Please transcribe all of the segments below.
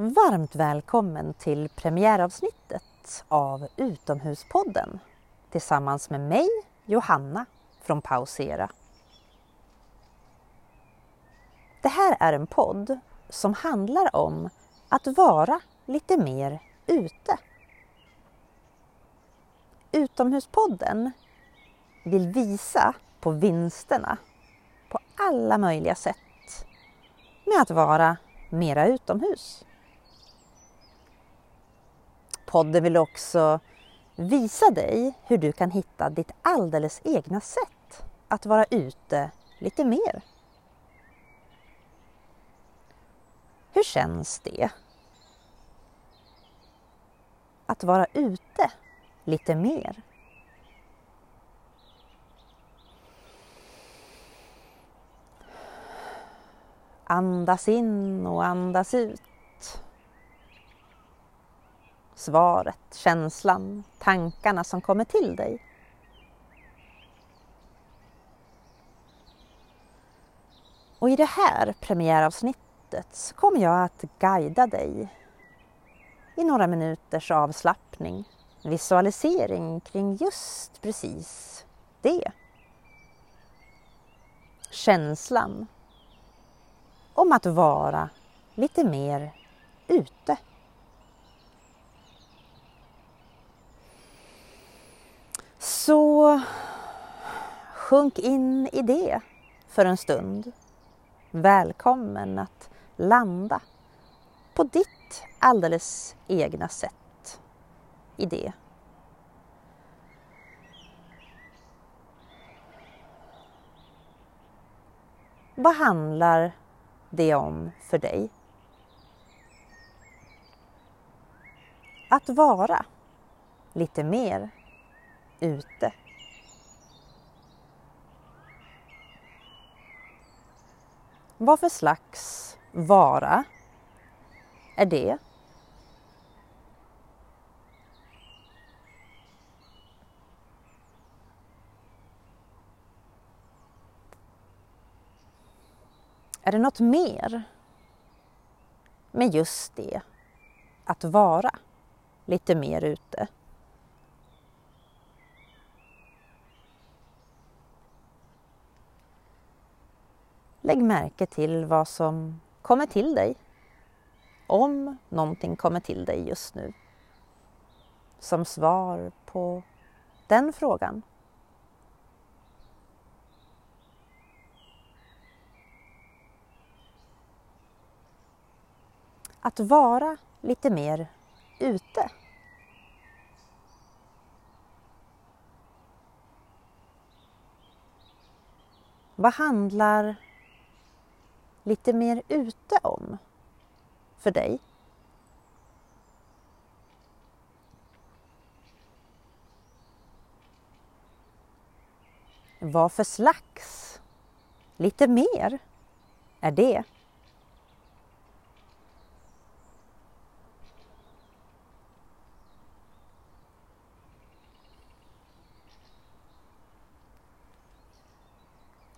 Varmt välkommen till premiäravsnittet av Utomhuspodden tillsammans med mig, Johanna från Pausera. Det här är en podd som handlar om att vara lite mer ute. Utomhuspodden vill visa på vinsterna på alla möjliga sätt med att vara mera utomhus. Podden vill också visa dig hur du kan hitta ditt alldeles egna sätt att vara ute lite mer. Hur känns det? Att vara ute lite mer. Andas in och andas ut. Svaret, känslan, tankarna som kommer till dig. Och i det här premiäravsnittet så kommer jag att guida dig i några minuters avslappning, visualisering kring just precis det. Känslan om att vara lite mer ute. Så sjunk in i det för en stund. Välkommen att landa på ditt alldeles egna sätt i det. Vad handlar det om för dig? Att vara lite mer ute. Vad för slags vara är det? Är det något mer med just det att vara lite mer ute? Lägg märke till vad som kommer till dig. Om någonting kommer till dig just nu. Som svar på den frågan. Att vara lite mer ute. Vad handlar lite mer ute om för dig? Vad för slags lite mer är det?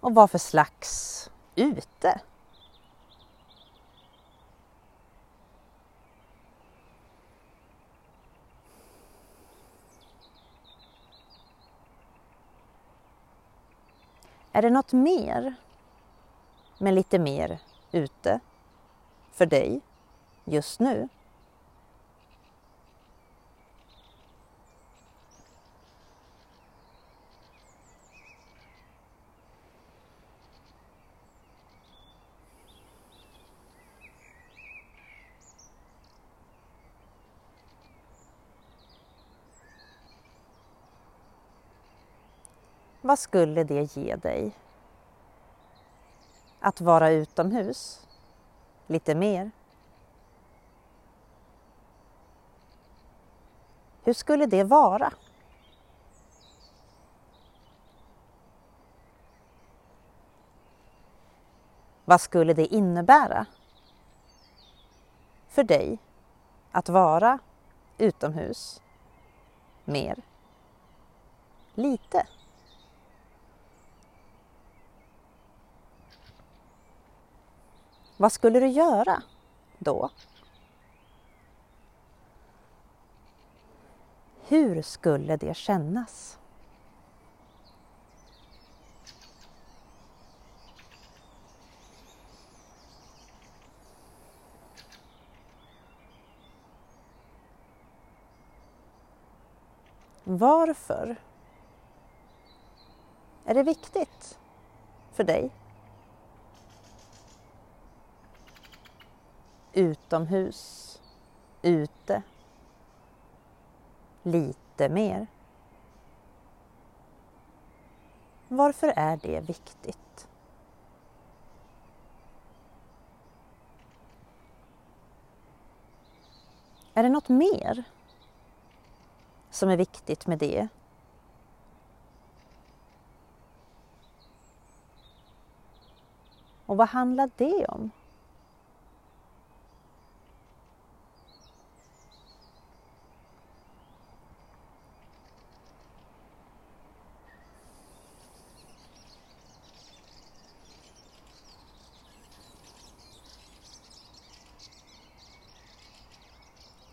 Och vad för slags ute? Är det något mer med lite mer ute för dig just nu? Vad skulle det ge dig? Att vara utomhus lite mer? Hur skulle det vara? Vad skulle det innebära för dig att vara utomhus mer? Lite. Vad skulle du göra då? Hur skulle det kännas? Varför är det viktigt för dig Utomhus, ute, lite mer. Varför är det viktigt? Är det något mer som är viktigt med det? Och vad handlar det om?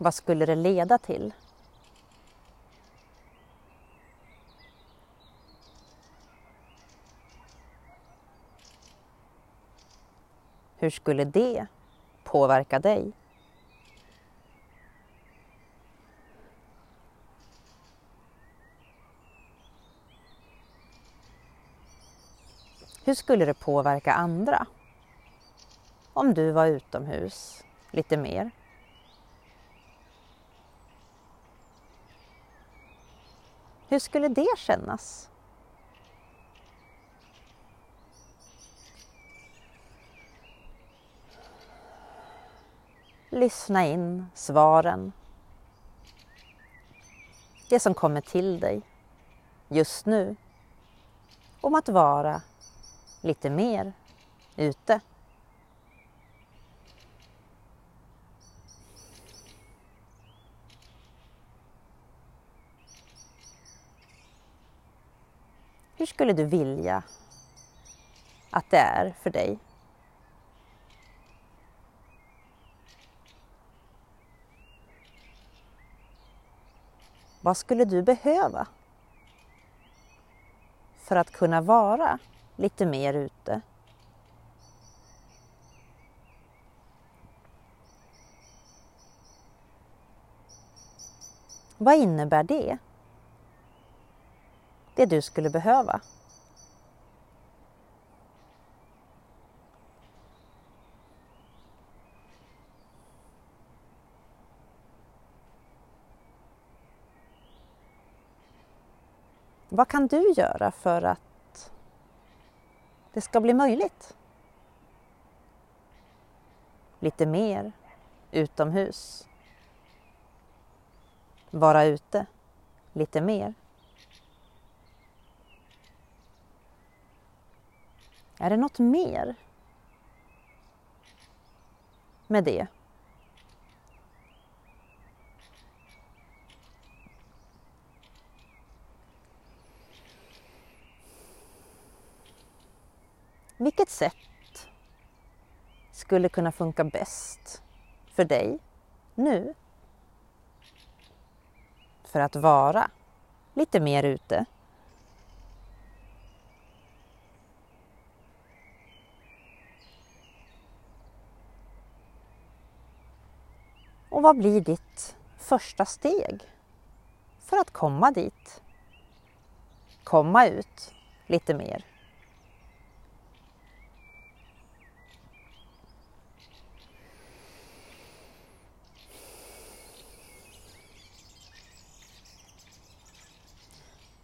Vad skulle det leda till? Hur skulle det påverka dig? Hur skulle det påverka andra? Om du var utomhus lite mer? Hur skulle det kännas? Lyssna in svaren. Det som kommer till dig just nu. Om att vara lite mer ute. Hur skulle du vilja att det är för dig? Vad skulle du behöva för att kunna vara lite mer ute? Vad innebär det? Det du skulle behöva? Vad kan du göra för att det ska bli möjligt? Lite mer utomhus. Vara ute lite mer. Är det något mer med det? Vilket sätt skulle kunna funka bäst för dig nu? För att vara lite mer ute. Och vad blir ditt första steg för att komma dit? Komma ut lite mer.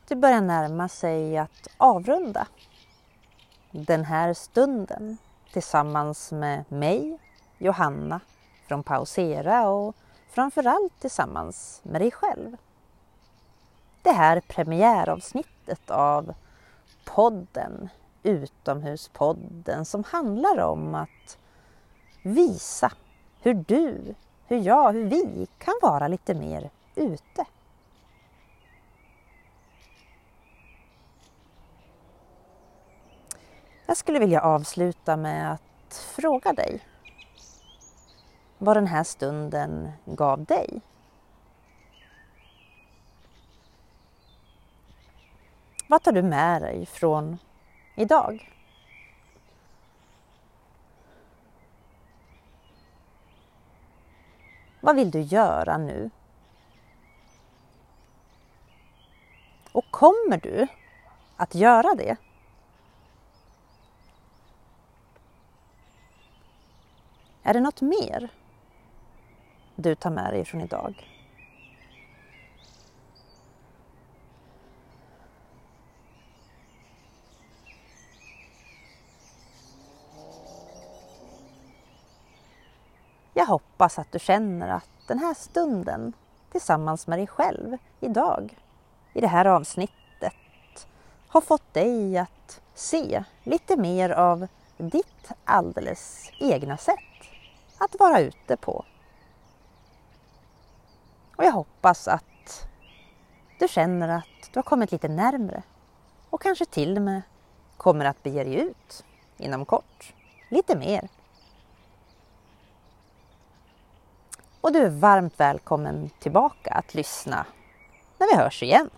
Det börjar närma sig att avrunda den här stunden tillsammans med mig, Johanna från Pausera och framförallt tillsammans med dig själv. Det här premiäravsnittet av podden Utomhuspodden som handlar om att visa hur du, hur jag, hur vi kan vara lite mer ute. Jag skulle vilja avsluta med att fråga dig vad den här stunden gav dig. Vad tar du med dig från idag? Vad vill du göra nu? Och kommer du att göra det? Är det något mer du tar med dig från idag? Jag hoppas att du känner att den här stunden tillsammans med dig själv idag, i det här avsnittet, har fått dig att se lite mer av ditt alldeles egna sätt att vara ute på. Och jag hoppas att du känner att du har kommit lite närmre och kanske till och med kommer att bege dig ut inom kort, lite mer. Och du är varmt välkommen tillbaka att lyssna när vi hörs igen.